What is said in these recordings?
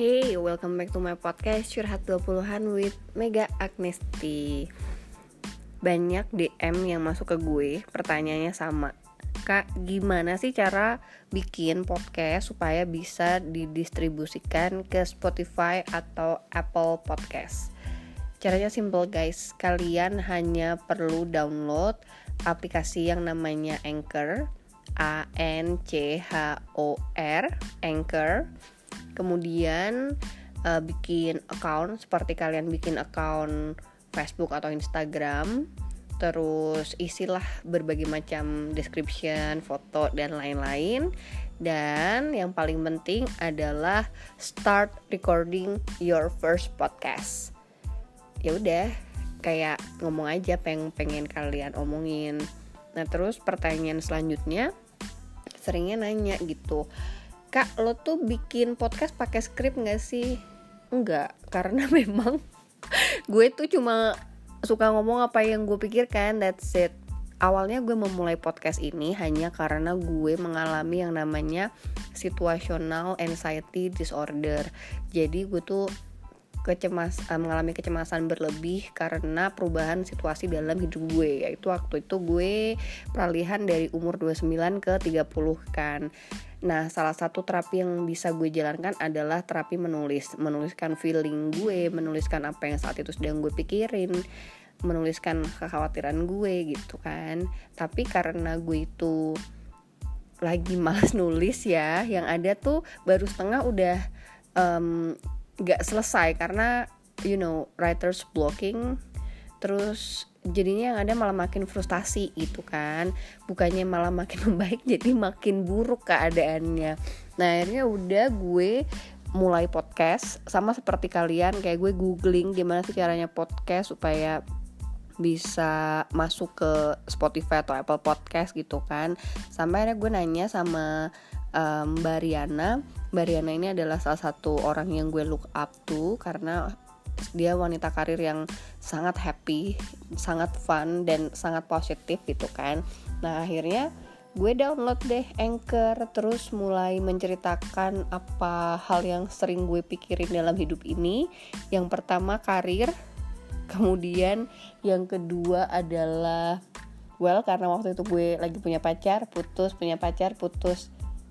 Hey, welcome back to my podcast Curhat 20-an with Mega Agnesti. Banyak DM yang masuk ke gue, pertanyaannya sama. Kak, gimana sih cara bikin podcast supaya bisa didistribusikan ke Spotify atau Apple Podcast? Caranya simple guys, kalian hanya perlu download aplikasi yang namanya Anchor A N C H O R Anchor kemudian uh, bikin account seperti kalian bikin account Facebook atau Instagram terus isilah berbagai macam description, foto dan lain-lain dan yang paling penting adalah start recording your first podcast. Ya udah, kayak ngomong aja pengen pengen kalian omongin. Nah, terus pertanyaan selanjutnya seringnya nanya gitu kak lo tuh bikin podcast pakai skrip nggak sih? Enggak karena memang gue tuh cuma suka ngomong apa yang gue pikirkan that's it. Awalnya gue memulai podcast ini hanya karena gue mengalami yang namanya situational anxiety disorder. Jadi gue tuh kecemas uh, mengalami kecemasan berlebih karena perubahan situasi dalam hidup gue yaitu waktu itu gue peralihan dari umur 29 ke 30 kan Nah, salah satu terapi yang bisa gue jalankan adalah terapi menulis, menuliskan feeling gue, menuliskan apa yang saat itu sedang gue pikirin, menuliskan kekhawatiran gue gitu kan. Tapi karena gue itu lagi malas nulis ya, yang ada tuh baru setengah udah um, gak selesai karena you know writers blocking terus jadinya yang ada malah makin frustasi gitu kan. Bukannya malah makin membaik jadi makin buruk keadaannya. Nah akhirnya udah gue mulai podcast sama seperti kalian kayak gue googling gimana sih caranya podcast supaya bisa masuk ke Spotify atau Apple Podcast gitu kan. Sampai akhirnya gue nanya sama um, Mbak Riana ini adalah salah satu orang yang gue look up to karena dia wanita karir yang sangat happy, sangat fun dan sangat positif gitu kan. Nah akhirnya gue download deh Anchor terus mulai menceritakan apa hal yang sering gue pikirin dalam hidup ini. Yang pertama karir, kemudian yang kedua adalah well karena waktu itu gue lagi punya pacar, putus, punya pacar, putus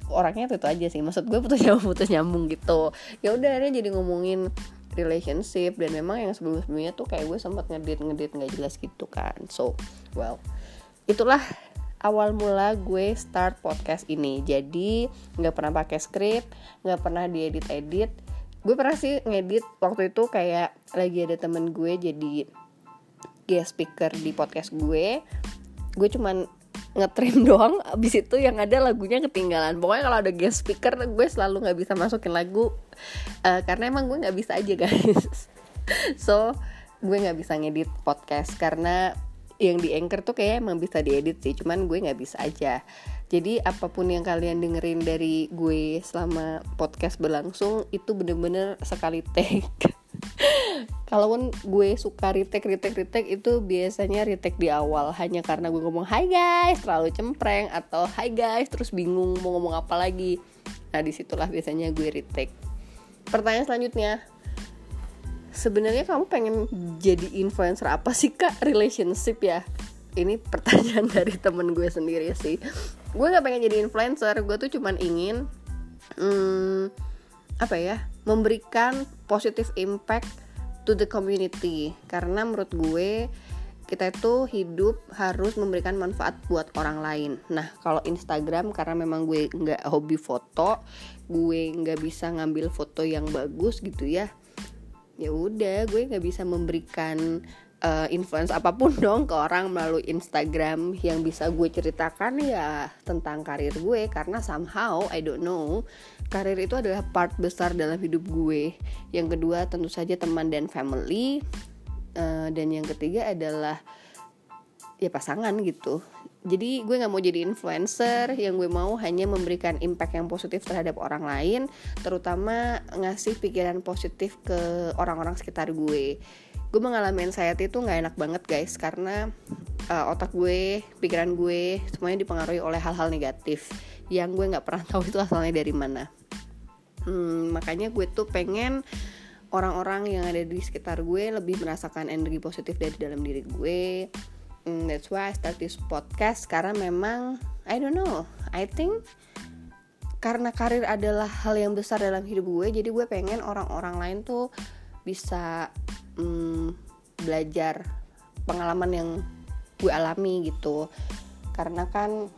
orangnya itu, itu aja sih. Maksud gue putus nyambung putus nyambung gitu. Ya udah akhirnya jadi ngomongin relationship. Dan memang yang sebelum sebelumnya tuh kayak gue sempat ngedit ngedit nggak jelas gitu kan. So well itulah awal mula gue start podcast ini. Jadi nggak pernah pakai skrip nggak pernah diedit edit. Gue pernah sih ngedit waktu itu kayak lagi ada temen gue jadi guest speaker di podcast gue. Gue cuman ngetrim doang abis itu yang ada lagunya ketinggalan. Pokoknya kalau ada guest speaker gue selalu nggak bisa masukin lagu uh, karena emang gue nggak bisa aja guys. So gue nggak bisa ngedit podcast karena yang di anchor tuh kayak emang bisa diedit sih cuman gue nggak bisa aja. Jadi apa pun yang kalian dengerin dari gue selama podcast berlangsung itu bener-bener sekali take kalaupun gue suka retake retake retake itu biasanya retake di awal. Hanya karena gue ngomong hai guys terlalu cempreng atau hai guys terus bingung mau ngomong apa lagi. Nah di situlah biasanya gue retake. Pertanyaan selanjutnya. Sebenarnya kamu pengen jadi influencer apa sih kak? Relationship ya? Ini pertanyaan dari temen gue sendiri sih. Gue nggak pengen jadi influencer. Gue tuh cuman ingin hmm, apa ya memberikan positive impact to the community karena menurut gue kita itu hidup harus memberikan manfaat buat orang lain. Nah, kalau Instagram karena memang gue nggak hobi foto, gue nggak bisa ngambil foto yang bagus gitu ya. Ya udah, gue nggak bisa memberikan uh, influence apa pun dong ke orang melalui Instagram yang bisa gue ceritakan ya tentang karir gue. Karena somehow I don't know karir itu adalah part besar dalam hidup gue. Yang kedua tentu saja teman dan family. Uh, dan yang ketiga adalah ya pasangan gitu. Jadi gue nggak mau jadi influencer yang gue mau hanya memberikan impact yang positif terhadap orang lain terutama ngasih pikiran positif ke orang-orang sekitar gue gue mengalami anxiety itu nggak enak banget guys karena uh, otak gue pikiran gue semuanya dipengaruhi oleh hal-hal negatif yang gue nggak pernah tahu itu asalnya dari mana. Hmm, makanya gue tuh pengen orang-orang yang ada di sekitar gue lebih merasakan energi positif dari dalam diri gue. Mm, that's why I start this podcast karena memang I don't know I think karena karir adalah hal yang besar dalam hidup gue jadi gue pengen orang-orang lain tuh bisa mm, belajar pengalaman yang gue alami gitu. Karena kan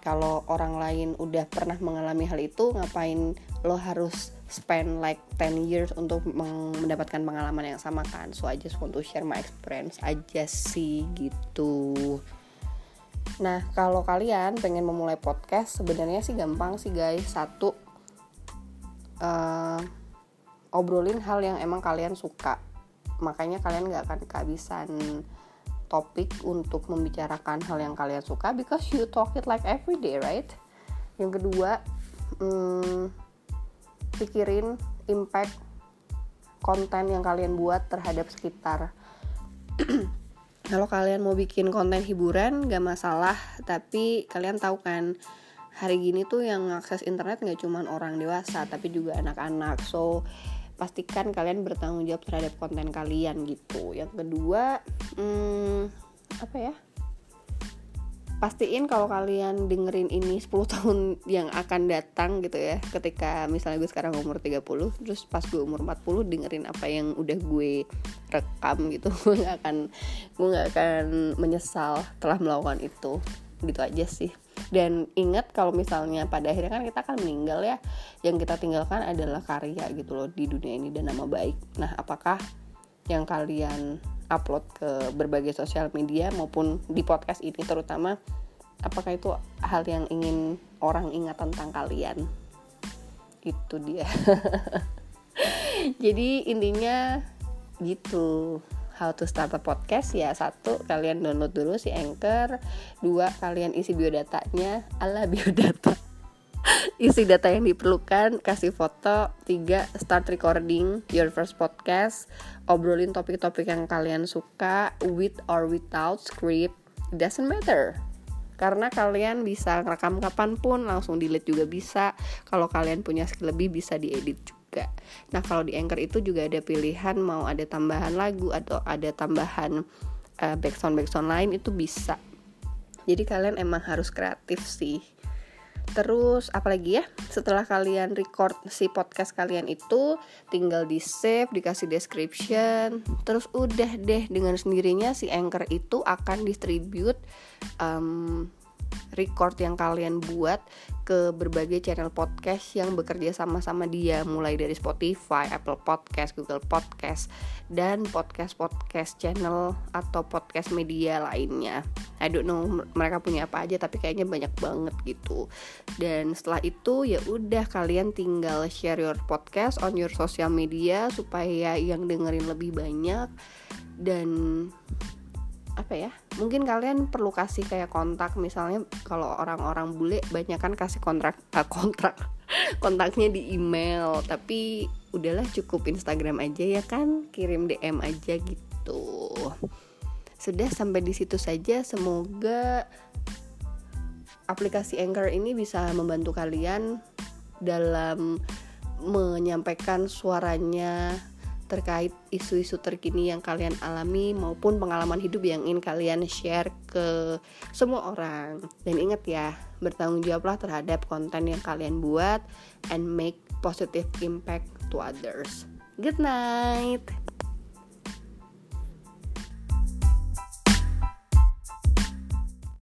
kalau orang lain udah pernah mengalami hal itu ngapain lo harus spend like 10 years untuk mendapatkan pengalaman yang sama kan? So I just want to share my experience aja sih gitu. Nah kalau kalian pengen memulai podcast sebenarnya sih gampang sih guys. Satu uh, obrolin hal yang emang kalian suka. Makanya kalian gak akan kehabisan topik untuk membicarakan hal yang kalian suka because you talk it like every day right? Yang kedua hmm, pikirin impact konten yang kalian buat terhadap sekitar. Kalau kalian mau bikin konten hiburan gak masalah tapi kalian tahu kan hari gini tuh yang akses internet gak cuman orang dewasa tapi juga anak-anak. So pastikan kalian bertanggung jawab terhadap konten kalian gitu. Yang kedua hmm, apa ya? Pastiin kalau kalian dengerin ini 10 tahun yang akan datang gitu ya. Ketika misalnya gue sekarang umur 30 terus pas gue umur 40 dengerin apa yang udah gue rekam gitu gue gak akan gue gak akan menyesal telah melakukan itu gitu aja sih. Dan ingat kalau misalnya pada akhirnya kan kita akan meninggal ya yang kita tinggalkan adalah karya gitu loh di dunia ini dan nama baik. Nah apakah yang kalian upload ke berbagai sosial media maupun di podcast ini terutama apakah itu hal yang ingin orang ingat tentang kalian? Itu dia. Jadi intinya gitu how to start a podcast ya. Satu kalian download dulu si Anchor. Dua kalian isi biodatanya. Ala biodata. Isi data yang diperlukan kasih foto. Tiga start recording your first podcast. Obrolin topik-topik yang kalian suka with or without script. Doesn't matter. Karena kalian bisa rekam kapan pun langsung delete juga bisa. Kalau kalian punya skill lebih bisa diedit juga juga. Nah, kalau di Anchor itu juga ada pilihan mau ada tambahan lagu atau ada tambahan uh, backsound backsound lain itu bisa. Jadi kalian emang harus kreatif sih. Terus apalagi ya setelah kalian record si podcast kalian itu tinggal di save, dikasih description, terus udah deh dengan sendirinya si Anchor itu akan distribute um, record yang kalian buat ke berbagai channel podcast yang bekerja sama-sama dia mulai dari Spotify, Apple Podcast, Google Podcast dan podcast-podcast channel atau podcast media lainnya. I don't know mereka punya apa aja tapi kayaknya banyak banget gitu. Dan setelah itu ya udah kalian tinggal share your podcast on your social media supaya yang dengerin lebih banyak dan apa ya mungkin kalian perlu kasih kayak kontak misalnya kalau orang-orang bule banyak kan kasih kontrak uh, kontrak kontaknya di email tapi udahlah cukup Instagram aja ya kan kirim DM aja gitu. Sudah sampai di situ saja semoga aplikasi Anchor ini bisa membantu kalian dalam menyampaikan suaranya terkait isu-isu terkini yang kalian alami maupun pengalaman hidup yang ingin kalian share ke semua orang. Dan ingat ya, bertanggung jawablah terhadap konten yang kalian buat and make positive impact to others. Good night.